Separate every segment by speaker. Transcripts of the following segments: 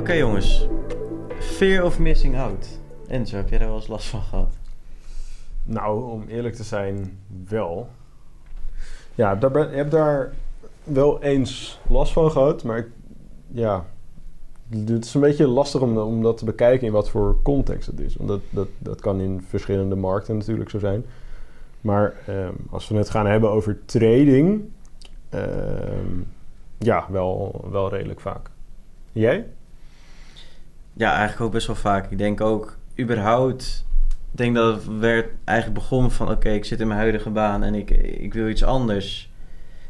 Speaker 1: Oké jongens, fear of missing out. Enzo, heb jij daar wel eens last van gehad?
Speaker 2: Nou, om eerlijk te zijn, wel. Ja, daar ik heb daar wel eens last van gehad, maar ik, ja, het is een beetje lastig om, om dat te bekijken in wat voor context het is. Want dat, dat, dat kan in verschillende markten natuurlijk zo zijn. Maar ehm, als we het gaan hebben over trading, ehm, ja, wel, wel redelijk vaak. Jij?
Speaker 1: Ja, eigenlijk ook best wel vaak. Ik denk ook, überhaupt, ik denk dat het werd eigenlijk begonnen van... oké, ik zit in mijn huidige baan en ik, ik wil iets anders.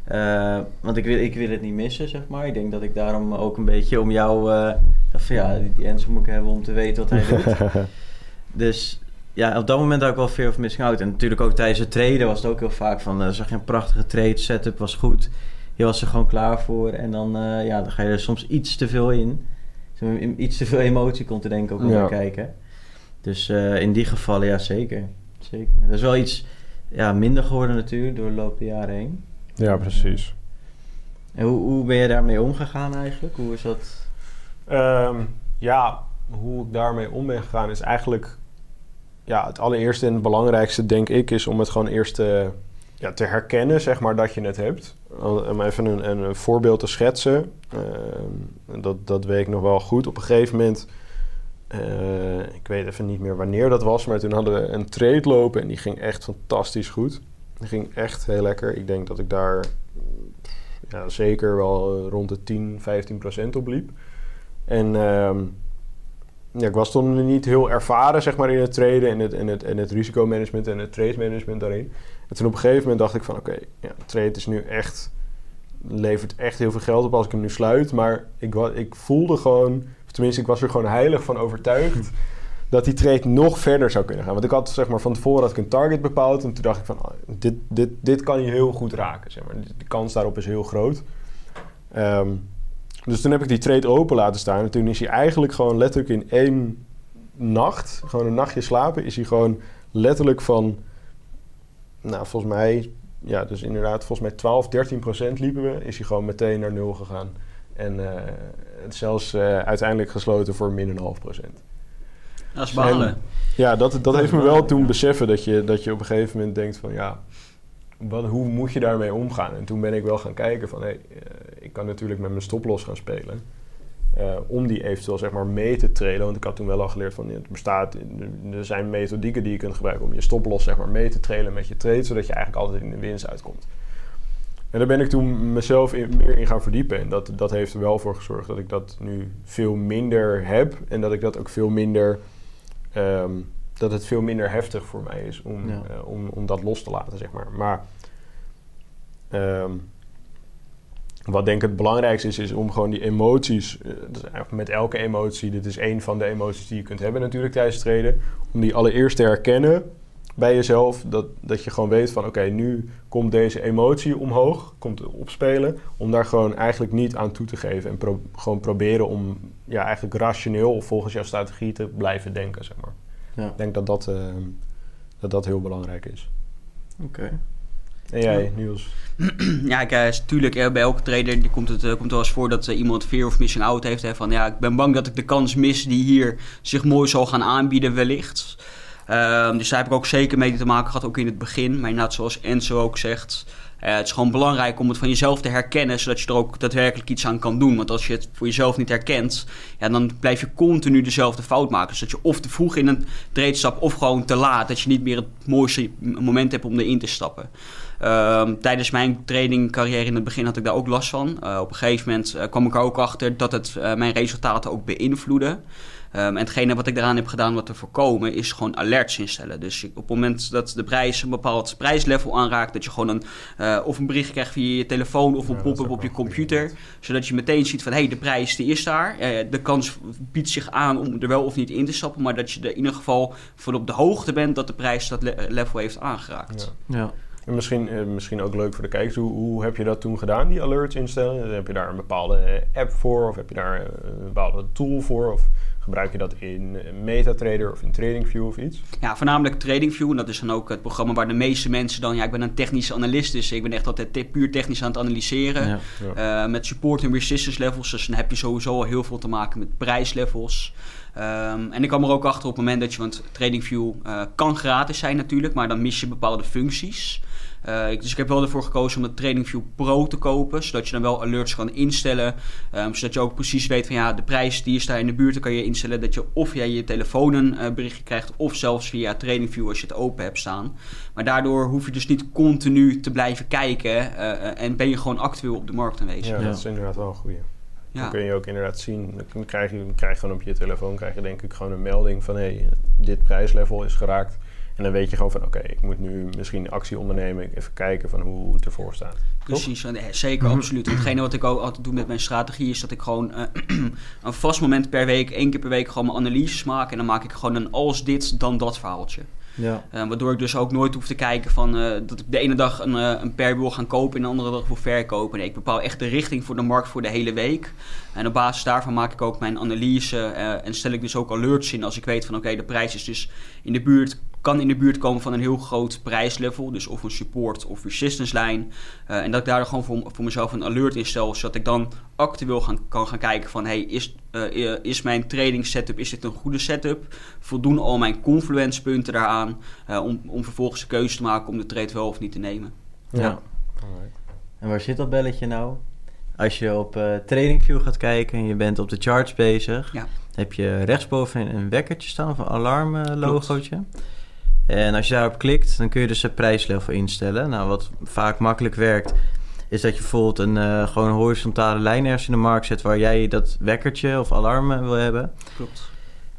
Speaker 1: Eh, want ik wil, ik wil het niet missen, zeg maar. Ik denk dat ik daarom ook een beetje om jou... Uh, dacht van ja, die, Enzo moet ik hebben om te weten wat hij doet. dus ja, op dat moment had ik wel fear of missing out. En natuurlijk ook tijdens het traden was het ook heel vaak van... Uh, zag je een prachtige trade, setup was goed. Je was er gewoon klaar voor. En dan, ja, dan ga je er soms iets te veel in iets te veel emotie komt te denken ook ja. kijken. Dus uh, in die gevallen, ja, zeker. zeker. Dat is wel iets ja, minder geworden natuurlijk door de loop der jaren heen.
Speaker 2: Ja, precies.
Speaker 1: En hoe, hoe ben je daarmee omgegaan eigenlijk? Hoe is dat?
Speaker 2: Um, ja, hoe ik daarmee om ben gegaan is eigenlijk... Ja, het allereerste en het belangrijkste, denk ik, is om het gewoon eerst te, ja, te herkennen, zeg maar, dat je het hebt. Om even een, een voorbeeld te schetsen. Uh, dat, dat weet ik nog wel goed. Op een gegeven moment, uh, ik weet even niet meer wanneer dat was, maar toen hadden we een trade lopen en die ging echt fantastisch goed. Die ging echt heel lekker. Ik denk dat ik daar ja, zeker wel rond de 10, 15 procent op liep. En uh, ja, ik was toen niet heel ervaren zeg maar, in het traden en het, en het, en het risicomanagement en het trade management daarin. En toen op een gegeven moment dacht ik van oké, okay, ja, trade is nu echt, levert echt heel veel geld op als ik hem nu sluit. Maar ik, ik voelde gewoon, of tenminste ik was er gewoon heilig van overtuigd, dat die trade nog verder zou kunnen gaan. Want ik had zeg maar van tevoren had ik een target bepaald en toen dacht ik van oh, dit, dit, dit kan je heel goed raken. Zeg maar. De kans daarop is heel groot. Um, dus toen heb ik die trade open laten staan en toen is hij eigenlijk gewoon letterlijk in één nacht, gewoon een nachtje slapen, is hij gewoon letterlijk van nou, volgens mij, ja, dus inderdaad, volgens mij 12, 13 procent liepen we. Is hij gewoon meteen naar nul gegaan. En uh, het zelfs uh, uiteindelijk gesloten voor min een half procent.
Speaker 3: Dat is balen.
Speaker 2: ja, dat, dat heeft me wel toen beseffen dat je, dat je op een gegeven moment denkt van ja, wat, hoe moet je daarmee omgaan? En toen ben ik wel gaan kijken van uh, ik kan natuurlijk met mijn stoploss gaan spelen. Uh, om die eventueel zeg maar mee te trailen. Want ik had toen wel al geleerd van het bestaat, er zijn methodieken die je kunt gebruiken om je stoploss zeg maar mee te trailen met je trade, zodat je eigenlijk altijd in de winst uitkomt. En daar ben ik toen mezelf in, meer in gaan verdiepen. En dat, dat heeft er wel voor gezorgd dat ik dat nu veel minder heb. En dat ik dat ook veel minder. Um, dat het veel minder heftig voor mij is om, ja. uh, om, om dat los te laten, zeg maar. Maar. Um, wat denk ik het belangrijkste is, is om gewoon die emoties, uh, met elke emotie, dit is één van de emoties die je kunt hebben natuurlijk tijdens het treden, om die allereerst te herkennen bij jezelf, dat, dat je gewoon weet van oké, okay, nu komt deze emotie omhoog, komt opspelen, om daar gewoon eigenlijk niet aan toe te geven en pro gewoon proberen om ja, eigenlijk rationeel of volgens jouw strategie te blijven denken, zeg maar. Ja. Ik denk dat dat, uh, dat dat heel belangrijk is.
Speaker 1: Oké. Okay.
Speaker 2: En jij, Niels?
Speaker 3: ja, ik, natuurlijk, uh, bij elke trader die komt het uh, komt wel eens voor dat uh, iemand fear of missing out heeft. Hè, van ja, ik ben bang dat ik de kans mis die hier zich mooi zal gaan aanbieden, wellicht. Um, dus daar heb ik ook zeker mee te maken gehad, ook in het begin. Maar inderdaad, zoals Enzo ook zegt, uh, het is gewoon belangrijk om het van jezelf te herkennen, zodat je er ook daadwerkelijk iets aan kan doen. Want als je het voor jezelf niet herkent, ja, dan blijf je continu dezelfde fout maken. Dus dat je of te vroeg in een trade stapt, of gewoon te laat. Dat je niet meer het mooiste moment hebt om erin te stappen. Um, tijdens mijn trainingcarrière in het begin had ik daar ook last van. Uh, op een gegeven moment uh, kwam ik er ook achter dat het mijn resultaten ook beïnvloedde. Ehm, en hetgene wat ik daaraan heb gedaan wat te voorkomen, is gewoon alerts instellen. Dus op het moment dat de prijs een bepaald prijslevel aanraakt, dat je gewoon een, uh, of een bericht krijgt via je telefoon of een
Speaker 2: Ja,
Speaker 3: pop-up op je
Speaker 2: goed,
Speaker 3: computer. Zodat je meteen ziet van hé, hey, de prijs die is daar. Eh, de kans biedt zich aan om er wel of niet in te stappen. Maar dat je er in ieder geval van op de hoogte bent dat de prijs dat le- level heeft aangeraakt.
Speaker 2: Ja.
Speaker 1: Ja.
Speaker 2: En misschien, eh, misschien ook leuk voor de kijkers, hoe, hoe heb je dat toen gedaan, die alerts instellen? Heb je daar een bepaalde eh, app voor of heb je daar eh, een bepaalde tool voor? Of gebruik je dat in eh, MetaTrader of in TradingView of iets?
Speaker 3: Ja, voornamelijk TradingView. En dat is dan ook het programma waar de meeste mensen dan... Ja, ik ben een technische analist, dus ik ben echt altijd te- puur technisch aan het analyseren.
Speaker 1: Ja.
Speaker 3: Eh, met support en resistance levels. Dus dan heb je sowieso al heel veel te maken met prijslevels. Ehm, en ik kwam er ook achter op het moment dat je, want TradingView eh, kan gratis zijn natuurlijk, maar dan mis je bepaalde functies. Eh, ik- dus ik heb wel ervoor gekozen om de TradingView Pro te kopen, zodat je dan wel alerts kan instellen. Ehm, zodat je ook precies weet van ja, de prijs die is daar in de buurt. Dan kan je instellen dat je of via je telefoon een eh, berichtje krijgt, of zelfs via TradingView als je het open hebt staan. Maar daardoor hoef je dus niet continu te blijven kijken eh, en ben je gewoon actueel op de markt aanwezig.
Speaker 2: Ja,
Speaker 1: Ja.
Speaker 2: dat is inderdaad wel een goeie.
Speaker 3: Ja.
Speaker 2: Dan kun je ook inderdaad zien, dan krijg je, dan krijg je gewoon op je telefoon krijg je denk ik gewoon een melding van hé, hey, dit prijslevel is geraakt. En dan weet je gewoon van oké, ik moet nu misschien actie ondernemen, even kijken van hoe het ervoor staat.
Speaker 3: Precies, en, eh, zeker,
Speaker 1: Mhm.
Speaker 3: absoluut. En Hetgene wat ik ook altijd doe met mijn strategie is dat ik gewoon eh, een vast moment per week, één keer per week, gewoon mijn analyses maak. En dan maak ik gewoon een als dit, dan dat verhaaltje.
Speaker 1: Ja.
Speaker 3: Eh, waardoor ik dus ook nooit hoef te kijken van eh, dat ik de ene dag een, een pair wil gaan kopen en de andere dag wil verkopen. Nee, ik bepaal echt de richting voor de markt voor de hele week. En op basis daarvan maak ik ook mijn analyse eh, en stel ik dus ook alerts in als ik weet van oké, de prijs is dus in de buurt, kan in de buurt komen van een heel groot prijslevel. Dus of een support of resistance lijn. Eh, en dat ik daar gewoon voor, voor mezelf een alert in stel, zodat ik dan actueel gaan, kan gaan kijken van hey, is, eh, is mijn trading setup, is dit een goede setup? Voldoen al mijn confluence punten daaraan eh, om, om vervolgens de keuze te maken om de trade wel of niet te nemen?
Speaker 1: Ja. En waar zit dat belletje nou? Als je op eh, TradingView gaat kijken en je bent op de charts bezig,
Speaker 3: Ja.
Speaker 1: heb je rechtsboven een wekkertje staan of een alarmlogootje. En als je daarop klikt, dan kun je dus het prijslevel instellen. Nou, wat vaak makkelijk werkt, is dat je bijvoorbeeld een eh, gewoon een horizontale lijn ergens in de markt zet waar jij dat wekkertje of alarm eh, wil hebben.
Speaker 3: Klopt.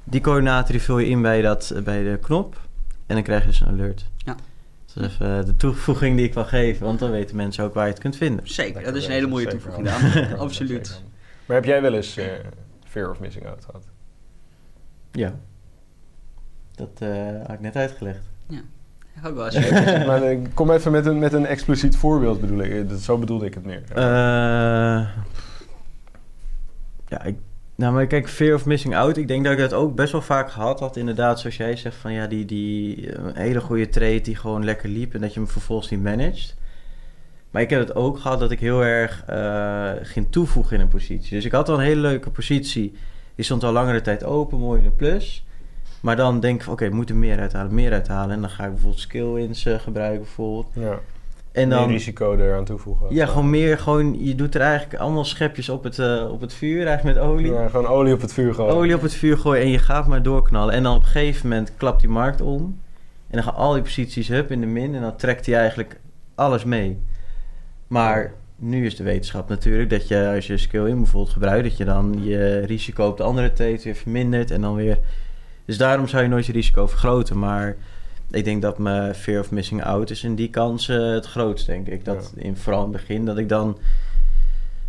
Speaker 1: Die coördinaten die vul je in bij, dat, bij de knop en dan krijg je dus een alert.
Speaker 3: Ja.
Speaker 1: Dat is even de toevoeging die ik wil geven, want dan weten mensen ook waar je het kunt vinden.
Speaker 3: Zeker, dat is een hele mooie toevoeging,
Speaker 2: handig.
Speaker 3: Daan. Absoluut.
Speaker 2: Maar heb jij wel eens eh, fear of missing out gehad?
Speaker 1: Ja. Dat eh, had ik net uitgelegd.
Speaker 3: Ja, ook wel eens.
Speaker 2: maar eh, kom even met een, met een expliciet voorbeeld bedoel ik. Eh, dat- Zo bedoelde ik het meer.
Speaker 1: Eh, ja, ik, nou, maar kijk, fear of missing out. Ik denk dat ik dat ook best wel vaak gehad had. Inderdaad, zoals jij zegt, van ja, die, die hele goede trade die gewoon lekker liep en dat je hem vervolgens niet managt. Maar ik heb het ook gehad dat ik heel erg eh, ging toevoegen in een positie. Dus ik had al een hele leuke positie. Die stond al langere tijd open, mooi in de plus. Maar dan denk ik van, oké, ik moet er meer uithalen, meer uithalen. En dan ga ik bijvoorbeeld skill-ins eh, gebruiken bijvoorbeeld.
Speaker 2: ja.
Speaker 1: En
Speaker 2: Meer
Speaker 1: dan,
Speaker 2: risico eraan toevoegen.
Speaker 1: ja, gewoon meer, gewoon, je doet er eigenlijk allemaal schepjes op het, eh, op het vuur, eigenlijk met olie.
Speaker 2: Ja, gewoon olie op het vuur gooien.
Speaker 1: Olie op het vuur gooien en je gaat maar doorknallen. En dan op een gegeven moment klapt die markt om. En dan gaan al die posities hup in de min. En dan trekt hij eigenlijk alles mee. Maar nu is de wetenschap natuurlijk dat je als je skill in bijvoorbeeld gebruikt, dat je dan je risico op de andere trade weer vermindert. En dan weer. Dus daarom zou je nooit je risico vergroten. Maar ik denk dat mijn fear of missing out is in die kans eh, het grootst, denk ik. Dat in vooral in het begin dat ik dan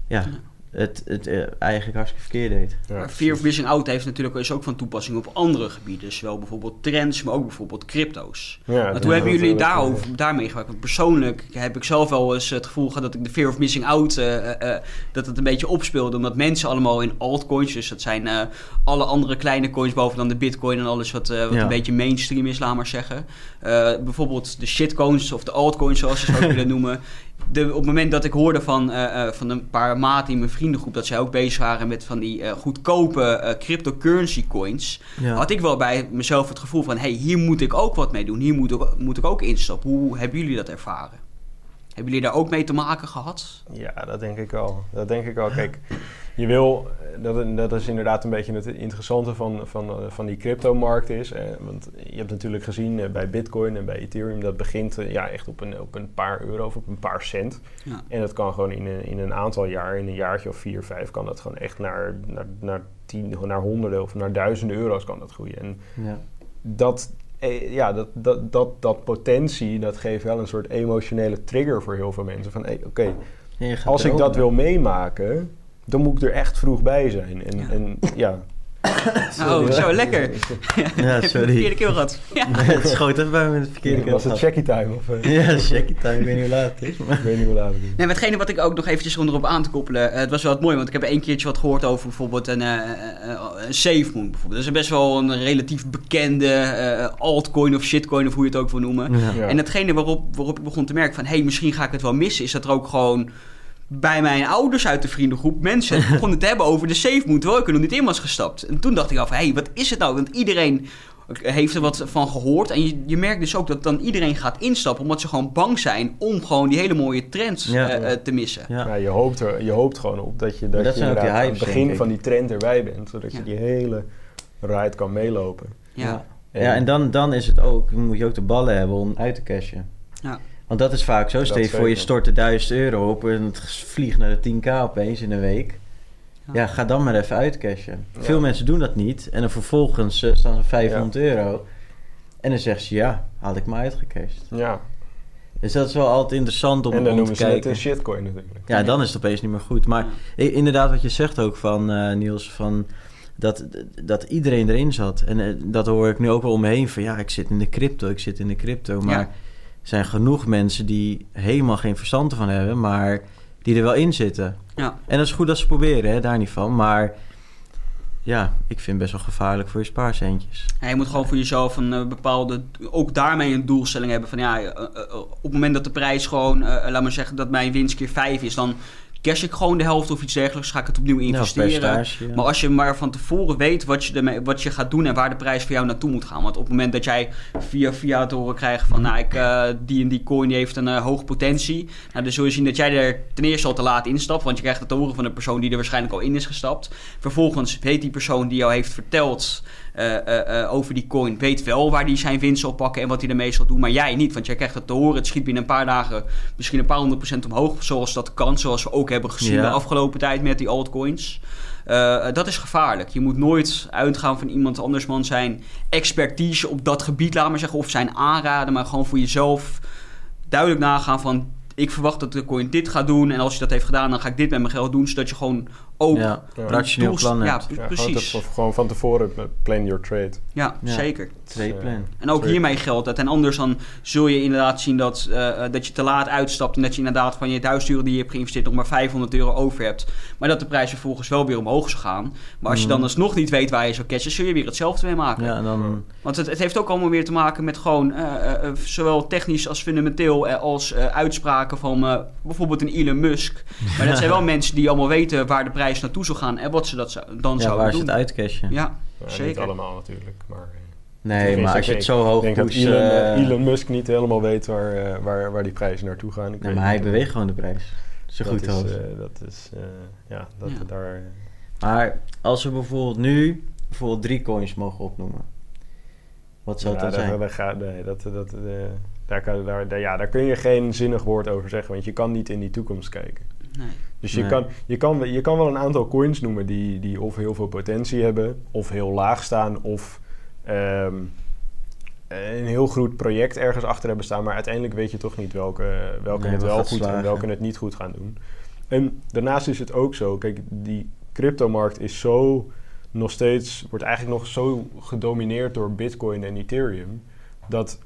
Speaker 1: ja, het, het eh, eigenlijk hartstikke verkeerd deed.
Speaker 2: Ja,
Speaker 3: Fear of missing out heeft natuurlijk is ook van toepassing op andere gebieden. Zowel bijvoorbeeld trends, maar ook bijvoorbeeld crypto's.
Speaker 2: Ja, dat-
Speaker 3: hoe hebben
Speaker 2: dat-
Speaker 3: jullie
Speaker 2: dat-
Speaker 3: daarover, daarmee gewerkt? Want persoonlijk heb ik zelf wel eens het gevoel gehad dat ik de fear of missing out, eh, eh, dat het een beetje opspeelde. Omdat mensen allemaal in altcoins, dus dat zijn eh, alle andere kleine coins boven dan de bitcoin en alles wat, eh, wat
Speaker 1: Ja.
Speaker 3: een beetje mainstream is, laat maar zeggen. Eh, bijvoorbeeld de shitcoins of de altcoins zoals ze het ook willen noemen. De, op het moment dat ik hoorde van, eh, eh, van een paar maten in mijn vriendengroep dat zij ook bezig waren met van die eh, goedkope eh, cryptocurrency coins,
Speaker 1: Ja.
Speaker 3: had ik wel bij mezelf het gevoel van: hé, hey, hier moet ik ook wat mee doen. Hier moet ik, moet ik ook instappen. Hoe hebben jullie dat ervaren? Hebben jullie daar ook mee te maken gehad?
Speaker 2: Ja, dat denk ik wel. Dat denk ik wel. Kijk, je wil, eh, dat, dat is inderdaad een beetje het interessante van, van, eh, van die cryptomarkt is. Eh, want je hebt natuurlijk gezien eh, bij Bitcoin en bij Ethereum, dat begint eh, ja, echt op een, op een paar euro of op een paar cent.
Speaker 3: Ja.
Speaker 2: En dat kan gewoon in een, in een aantal jaar, in een jaartje of vier, vijf, kan dat gewoon echt naar, naar, naar tien, naar honderden of naar duizenden euro's kan dat groeien. En
Speaker 1: Ja.
Speaker 2: dat, ja, dat, dat, dat, dat potentie, dat geeft wel een soort emotionele trigger voor heel veel mensen. Van, hey, oké, als ik dat wil meemaken, dan moet ik er echt vroeg bij zijn. En
Speaker 3: Ja.
Speaker 2: en, ja.
Speaker 3: Oh, zo lekker.
Speaker 1: Ja,
Speaker 3: Heb je
Speaker 1: sorry.
Speaker 3: de verkeerde keel gehad. Ja.
Speaker 1: het schoot even bij me met het verkeerde
Speaker 2: was het checky time? Of, eh,
Speaker 1: Ja, check time. Ik weet niet hoe laat het is. Maar...
Speaker 2: ik weet niet hoe laat het is.
Speaker 3: Nee, maar hetgene wat ik ook nog eventjes om erop aan te koppelen. eh, het was wel wat mooi, want ik heb een keertje wat gehoord over bijvoorbeeld een, een SafeMoon. Bijvoorbeeld. Dat is best wel een relatief bekende eh, altcoin of shitcoin of hoe je het ook wil noemen.
Speaker 1: Ja.
Speaker 2: Ja.
Speaker 3: En hetgene waarop, waarop ik begon te merken van... hé, hey, misschien ga ik het wel missen... is dat er ook gewoon bij mijn ouders uit de vriendengroep... mensen begonnen te hebben over de SafeMoon... terwijl ik er nog niet in was gestapt. En toen dacht ik af, hé, hey, wat is het nou? Want iedereen heeft er wat van gehoord. En je, je merkt dus ook dat dan iedereen gaat instappen... omdat ze gewoon bang zijn om gewoon die hele mooie trends
Speaker 1: Ja.
Speaker 3: eh, eh, te missen.
Speaker 1: Ja.
Speaker 2: Ja, je, hoopt er, je hoopt gewoon op dat je, dat
Speaker 1: Dat
Speaker 2: je aan het begin van die trend erbij bent. Zodat
Speaker 3: Ja.
Speaker 2: je die hele ride kan meelopen.
Speaker 3: Ja.
Speaker 1: Ja, en dan, dan is het ook, moet je ook de ballen hebben om uit te cashen.
Speaker 3: Ja.
Speaker 1: Want dat is vaak zo.
Speaker 2: Dat
Speaker 1: voor, je stort er 1000 euro op en het vliegt naar de 10k opeens in een week.
Speaker 3: Ja.
Speaker 1: Ja, ga dan maar even uitcashen.
Speaker 2: Ja.
Speaker 1: Veel mensen doen dat niet. En dan vervolgens eh, staan ze 500 euro. En dan zeggen ze, ja, had ik maar uitgecashed.
Speaker 2: Ja,
Speaker 1: Dus dat is wel altijd interessant om,
Speaker 2: en dan
Speaker 1: om te
Speaker 2: noemen ze het
Speaker 1: kijken.
Speaker 2: een shitcoin natuurlijk.
Speaker 1: Ja, dan is het opeens niet meer goed. Maar
Speaker 3: Ja.
Speaker 1: i- inderdaad, wat je zegt ook van eh, Niels, van dat, dat iedereen erin zat. En eh, dat hoor ik nu ook wel om me heen van ja, ik zit in de crypto, ik zit in de crypto. Maar
Speaker 3: Ja.
Speaker 1: Zijn genoeg mensen die helemaal geen verstand ervan hebben, maar die er wel in zitten.
Speaker 3: Ja.
Speaker 1: En dat is goed dat ze proberen, hè, daar niet van. Maar ja, ik vind het best wel gevaarlijk voor je spaarcentjes.
Speaker 3: Ja, je moet gewoon voor jezelf een eh, bepaalde, ook daarmee een doelstelling hebben van ja, eh, eh, op het moment dat de prijs gewoon, laat maar zeggen dat mijn winst keer 5 is, dan cash ik gewoon de helft of iets dergelijks, ga ik het opnieuw
Speaker 1: Ja, of
Speaker 3: investeren.
Speaker 1: ja.
Speaker 3: Maar als je maar van tevoren weet wat je, ermee, wat je gaat doen en waar de prijs voor jou naartoe moet gaan. Want op het moment dat jij via via te horen krijgt van nou, ik, eh, die en die coin die heeft een eh, hoge potentie. Nou, dan zul je zien dat jij er ten eerste al te laat instapt. Want je krijgt het te horen van een persoon die er waarschijnlijk al in is gestapt. Vervolgens weet die persoon die jou heeft verteld over die coin, weet wel waar hij zijn winst zal pakken en wat hij ermee zal doen. Maar jij niet, want jij krijgt het te horen. Het schiet binnen een paar dagen misschien een paar honderd procent omhoog. Zoals dat kan, zoals we ook hebben gezien
Speaker 1: Ja.
Speaker 3: de afgelopen tijd met die altcoins. Eh, dat is gevaarlijk. Je moet nooit uitgaan van iemand anders man zijn expertise op dat gebied, laat maar zeggen, of zijn aanraden, maar gewoon voor jezelf duidelijk nagaan van ik verwacht dat de coin dit gaat doen en als je dat heeft gedaan, dan ga ik dit met mijn geld doen, zodat je gewoon ook
Speaker 1: ja, rationeel
Speaker 3: doels-
Speaker 1: plan
Speaker 3: ja,
Speaker 1: hebt.
Speaker 3: pre-
Speaker 2: Ja,
Speaker 3: precies.
Speaker 2: Gewoon, te- gewoon van tevoren eh, plan your trade.
Speaker 3: Ja,
Speaker 1: Ja.
Speaker 3: zeker.
Speaker 1: Trade plan.
Speaker 3: En ook
Speaker 2: Trade.
Speaker 3: hiermee geldt het. En anders dan zul je inderdaad zien dat, eh, dat je te laat uitstapt. En dat je inderdaad van je 1000 euro die je hebt geïnvesteerd nog maar 500 euro over hebt. Maar dat de prijs vervolgens wel weer omhoog zou gaan. Maar als je
Speaker 1: Mhm.
Speaker 3: dan alsnog niet weet waar je zou cashen, zul je weer hetzelfde mee maken.
Speaker 1: Ja, dan...
Speaker 3: Want het, het heeft ook allemaal weer te maken met gewoon eh, eh, eh, zowel technisch als fundamenteel eh, als eh, uitspraken van eh, bijvoorbeeld een Elon Musk. Maar dat zijn wel mensen die allemaal weten waar de prijs naartoe zou gaan en wat ze dat zou, dan
Speaker 1: Ja,
Speaker 3: zouden
Speaker 1: waar ze
Speaker 3: doen.
Speaker 1: het uitcashen.
Speaker 3: Ja,
Speaker 2: Ja,
Speaker 3: zeker.
Speaker 2: Niet allemaal natuurlijk, maar... eh,
Speaker 1: Nee, maar als je het zo hoog
Speaker 2: Ik denk
Speaker 1: pusht...
Speaker 2: dat Elon,
Speaker 1: eh,
Speaker 2: eh, Elon Musk niet helemaal weet waar, eh, waar, waar die prijzen naartoe gaan. Ik
Speaker 1: nee, maar hij beweegt gewoon de prijs. Zo
Speaker 2: dat
Speaker 1: goed
Speaker 2: is,
Speaker 1: hoofd.
Speaker 2: eh, dat is, eh, ja, dat
Speaker 3: Ja.
Speaker 2: daar...
Speaker 1: Maar als we bijvoorbeeld nu bijvoorbeeld drie coins mogen opnoemen. Wat zou het
Speaker 2: ja,
Speaker 1: dan
Speaker 2: daar,
Speaker 1: zijn?
Speaker 2: daar, ga- nee, dat, dat, eh, daar, kan, daar, daar- ja, daar kun je geen zinnig woord over zeggen, want je kan niet in die toekomst kijken.
Speaker 3: Nee.
Speaker 2: Dus je,
Speaker 1: Nee.
Speaker 2: kan, je, kan, je kan wel een aantal coins noemen die, die of heel veel potentie hebben, of heel laag staan, of ehm, een heel goed project ergens achter hebben staan. Maar uiteindelijk weet je toch niet welke, welke
Speaker 1: Nee,
Speaker 2: het wel goed en
Speaker 1: slagen.
Speaker 2: welke het niet goed gaan doen. En daarnaast is het ook zo, kijk, die cryptomarkt is zo nog steeds, wordt eigenlijk nog zo gedomineerd door Bitcoin en Ethereum, dat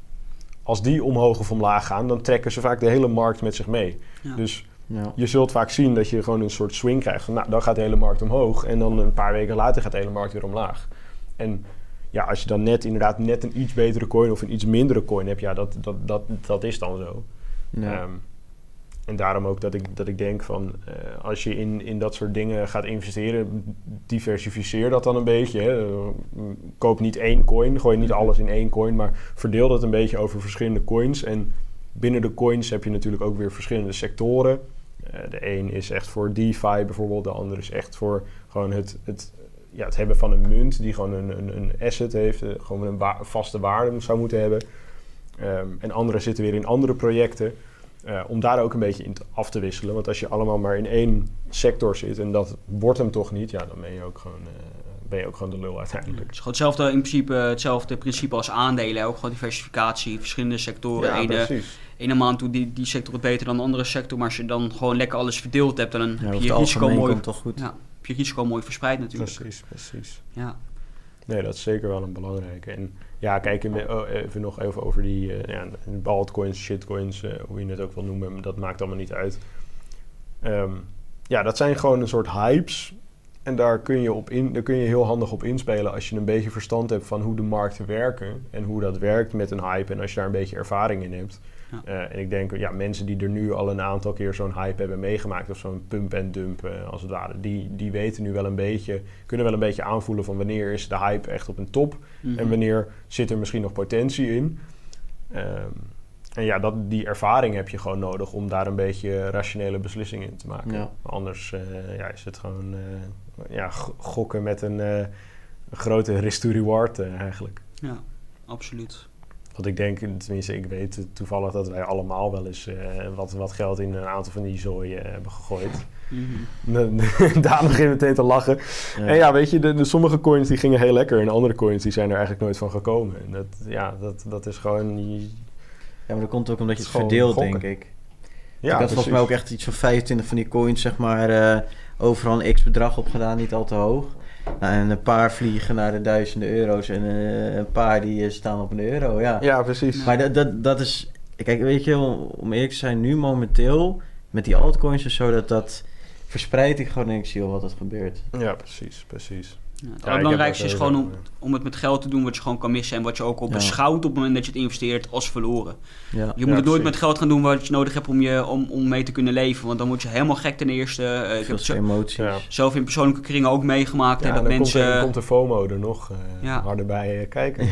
Speaker 2: als die omhoog of omlaag gaan, dan trekken ze vaak de hele markt met zich mee.
Speaker 3: Ja.
Speaker 2: Dus
Speaker 1: Ja.
Speaker 2: je zult vaak zien dat je gewoon een soort swing krijgt. Nou, dan gaat de hele markt omhoog. En dan een paar weken later gaat de hele markt weer omlaag. En ja, als je dan net inderdaad net een iets betere coin of een iets mindere coin hebt, ja, dat, dat, dat, dat is dan zo.
Speaker 1: Ja.
Speaker 2: Ehm, en daarom ook dat ik, dat ik denk van eh, als je in, in dat soort dingen gaat investeren, diversificeer dat dan een beetje. Hè. Koop niet één coin, gooi niet alles in één coin, maar verdeel dat een beetje over verschillende coins. En binnen de coins heb je natuurlijk ook weer verschillende sectoren. Eh, de een is echt voor DeFi bijvoorbeeld, de ander is echt voor gewoon het, het, ja, het hebben van een munt die gewoon een, een, een asset heeft, eh, gewoon een wa- vaste waarde zou moeten hebben. Ehm, en anderen zitten weer in andere projecten. eh, om daar ook een beetje in af te wisselen. Want als je allemaal maar in één sector zit en dat wordt hem toch niet, ja, dan ben je ook gewoon, ben je ook gewoon de lul uiteindelijk.
Speaker 3: Het is gewoon hetzelfde, in principe, hetzelfde principe als aandelen. Ook gewoon diversificatie, verschillende sectoren.
Speaker 2: Ja,
Speaker 3: ene,
Speaker 2: precies.
Speaker 3: Ene maand doet die, die sector het beter dan de andere sector. Maar als je dan gewoon lekker alles verdeeld hebt, dan
Speaker 1: Ja,
Speaker 3: heb je je risico mooi,
Speaker 1: komt toch goed.
Speaker 3: ja, heb je risico mooi verspreid natuurlijk.
Speaker 2: Precies, precies.
Speaker 3: Ja.
Speaker 2: Nee, dat is zeker wel een belangrijke. En ja, kijk, in- oh, even nog even over die eh, ja, altcoins, shitcoins, eh, hoe je het ook wil noemen. Dat maakt allemaal niet uit. Ehm, ja, dat zijn gewoon een soort hypes. En daar kun, je op in, daar kun je heel handig op inspelen als je een beetje verstand hebt van hoe de markten werken. En hoe dat werkt met een hype. En als je daar een beetje ervaring in hebt.
Speaker 3: Ja.
Speaker 2: Eh, en ik denk, ja, mensen die er nu al een aantal keer zo'n hype hebben meegemaakt, of zo'n pump en dump eh, als het ware, die, die weten nu wel een beetje, kunnen wel een beetje aanvoelen van wanneer is de hype echt op een top
Speaker 3: Mhm.
Speaker 2: en wanneer zit er misschien nog potentie in. Ehm, en ja, dat, die ervaring heb je gewoon nodig om daar een beetje rationele beslissingen in te maken.
Speaker 1: Ja.
Speaker 2: Anders eh, ja, is het gewoon eh, ja, go- gokken met een, eh, grote risk-to-reward eigenlijk.
Speaker 3: Ja, absoluut.
Speaker 2: Want ik denk, tenminste, ik weet toevallig dat wij allemaal wel eens wat, wat geld in een aantal van die zooi eh, hebben gegooid.
Speaker 3: Mhm.
Speaker 2: Daar nog in meteen te lachen.
Speaker 1: Ja.
Speaker 2: En ja, weet je, de, de sommige coins die gingen heel lekker en andere coins die zijn er eigenlijk nooit van gekomen. En dat, ja, dat, dat is gewoon...
Speaker 1: Ja, maar dat komt ook omdat je
Speaker 2: Het
Speaker 1: verdeelt,
Speaker 2: gokken.
Speaker 1: denk ik.
Speaker 2: Ja,
Speaker 1: ik had volgens mij ook echt iets van 25 van die coins, zeg maar, eh, overal een x-bedrag op gedaan, niet al te hoog. Nou, en een paar vliegen naar de duizenden euro's en eh, een paar die eh, staan op een euro, ja.
Speaker 2: Ja, precies.
Speaker 1: Maar dat, dat, dat is, kijk, weet je, om, eerlijk te zijn, nu momenteel met die altcoins en zo, dat dat verspreidt ik gewoon en ik zie al wat er gebeurt.
Speaker 2: Ja, precies, precies.
Speaker 3: Ja, het allerbelangrijkste
Speaker 2: ik
Speaker 3: is gewoon om, om het met geld te doen wat je gewoon kan missen en wat je ook op
Speaker 1: Ja.
Speaker 3: beschouwt op het moment dat je het investeert als verloren.
Speaker 1: Ja,
Speaker 3: Je moet
Speaker 2: Ja,
Speaker 3: het nooit
Speaker 2: precies.
Speaker 3: met geld gaan doen wat je nodig hebt om, je, om, om mee te kunnen leven. Want dan word je helemaal gek ten eerste. Eh, ik heb zo-
Speaker 1: emoties.
Speaker 2: Ja.
Speaker 3: zelf in persoonlijke kringen ook meegemaakt. hè,
Speaker 2: Ja,
Speaker 3: dat
Speaker 2: dan
Speaker 3: mensen...
Speaker 2: komt, er, komt de FOMO er nog eh,
Speaker 3: Ja.
Speaker 2: harder bij eh, kijken.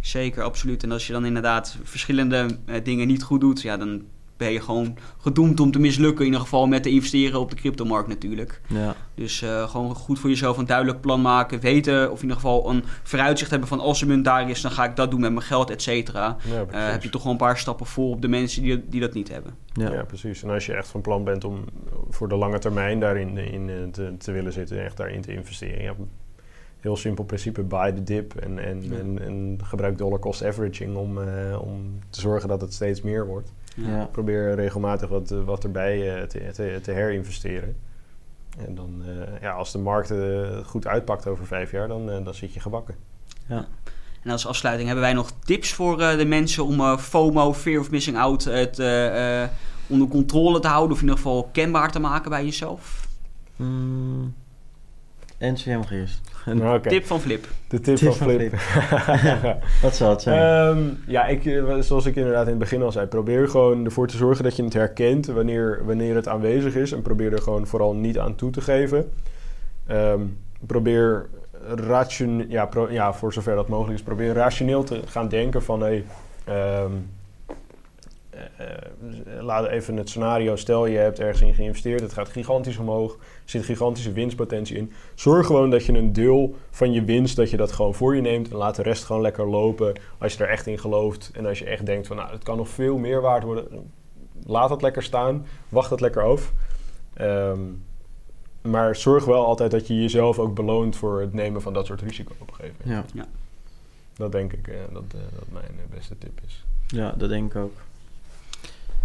Speaker 3: Zeker, absoluut. En als je dan inderdaad verschillende eh, dingen niet goed doet, ja, dan ben je gewoon gedoemd om te mislukken. In ieder geval met te investeren op de cryptomarkt natuurlijk.
Speaker 1: Ja.
Speaker 3: Dus eh, gewoon goed voor jezelf een duidelijk plan maken. Weten, of in ieder geval een vooruitzicht hebben van als de munt daar is, dan ga ik dat doen met mijn geld, et cetera.
Speaker 2: Ja,
Speaker 3: Eh, heb je toch wel een paar stappen voor op de mensen die, die dat niet hebben.
Speaker 1: Ja.
Speaker 2: Ja. precies. En als je echt van plan bent om voor de lange termijn daarin in, eh, te, te willen zitten en echt daarin te investeren. Ja, heel simpel principe, buy the dip en, en,
Speaker 3: Ja.
Speaker 2: en, en gebruik dollar cost averaging om, eh, om te zorgen dat het steeds meer wordt.
Speaker 3: Ja.
Speaker 1: Ja.
Speaker 2: Probeer regelmatig wat, eh, wat erbij eh, te, te, te herinvesteren. En dan, eh, ja, als de markt eh, goed uitpakt over vijf jaar, dan, dan zit je gebakken.
Speaker 3: En als afsluiting hebben wij nog tips voor eh, de mensen om eh, FOMO, Fear of Missing Out, het eh, eh, onder controle te houden. Of in ieder geval kenbaar te maken bij jezelf.
Speaker 1: Mm. NCM eerst.
Speaker 2: Nou, oké.
Speaker 3: Tip van Flip.
Speaker 2: De tip,
Speaker 1: Tip
Speaker 2: van
Speaker 1: van
Speaker 2: Flip.
Speaker 1: Wat zal het zijn?
Speaker 2: Ehm, ja, ik, eh, zoals ik inderdaad in het begin al zei, probeer gewoon ervoor te zorgen dat je het herkent wanneer, wanneer het aanwezig is. En probeer er gewoon vooral niet aan toe te geven. Ehm, probeer ration, ja, pro- ja, voor zover dat mogelijk is, probeer rationeel te gaan denken van hey, ehm, eh, eh, laat even het scenario, stel je hebt ergens in geïnvesteerd, het gaat gigantisch omhoog, er zit gigantische winstpotentie in. Zorg gewoon dat je een deel van je winst, dat je dat gewoon voor je neemt en laat de rest gewoon lekker lopen als je er echt in gelooft. En als je echt denkt van nou, het kan nog veel meer waard worden, laat het lekker staan, wacht het lekker af. Ehm, maar zorg wel altijd dat je jezelf ook beloont voor het nemen van dat soort risico op een gegeven moment.
Speaker 1: ja.
Speaker 2: Dat denk ik eh, dat, dat mijn beste tip is.
Speaker 1: ja, dat denk ik ook.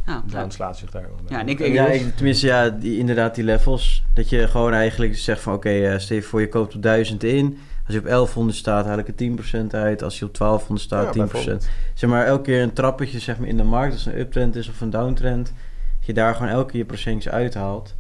Speaker 3: Ja,
Speaker 2: Daan
Speaker 3: ja.
Speaker 2: slaat zich daar wel bij.
Speaker 3: Ja, en ik- ik-
Speaker 1: ja, ik, tenminste, ja, die, inderdaad, die levels. Dat je gewoon eigenlijk zegt van, oké, eh, stel je voor je koopt op 1000 in. Als je op 1100 staat, haal ik er 10% uit. Als je op 1200 staat,
Speaker 2: Ja,
Speaker 1: 10%.
Speaker 2: bijvoorbeeld.
Speaker 1: Zeg maar, elke keer een trappetje zeg maar, in de markt. Als een uptrend is of een downtrend. Dat je daar gewoon elke keer je procentjes uithaalt.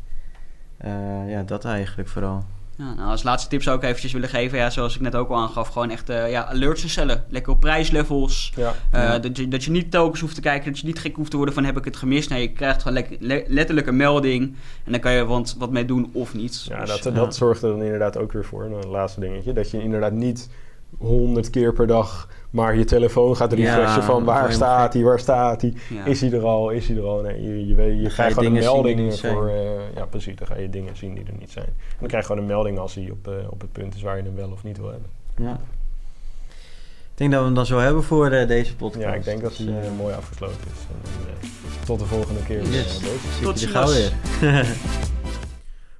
Speaker 1: Eh, ja, dat eigenlijk vooral.
Speaker 3: Ja, nou, als laatste tip zou ik eventjes willen geven, ja, zoals ik net ook al aangaf, gewoon echt eh, ja, alerts instellen. Lekker op prijslevels.
Speaker 2: Ja,
Speaker 3: Eh, dat, je, dat je niet telkens hoeft te kijken, dat je niet gek hoeft te worden van heb ik het gemist. Nee, je krijgt gewoon le- letterlijk een melding en dan kan je wat, wat mee doen of niet.
Speaker 2: ja,
Speaker 3: Dus,
Speaker 2: dat, dat zorgt er dan inderdaad ook weer voor. Een laatste dingetje. Dat je inderdaad niet
Speaker 3: honderd keer per dag maar je telefoon gaat refreshen
Speaker 1: Ja,
Speaker 3: van waar staat hij, waar staat hij,
Speaker 4: Ja.
Speaker 3: is hij er al, is hij er al. Nee, je, je, weet, je krijgt gewoon een
Speaker 1: dingen zien die
Speaker 3: melding voor, eh, ja precies, dan ga je dingen zien die er niet zijn. En dan krijg je gewoon een melding als hij op, eh, op het punt is waar je hem wel of niet wil hebben.
Speaker 1: Ja. Ik denk dat we hem dan zo hebben voor eh, deze podcast.
Speaker 3: Ja, ik denk dat hij
Speaker 1: Dus,
Speaker 3: mooi afgesloten is. En, tot de volgende keer. weer,
Speaker 1: Yes.
Speaker 4: Tot
Speaker 1: gauw
Speaker 4: ziens.
Speaker 1: weer.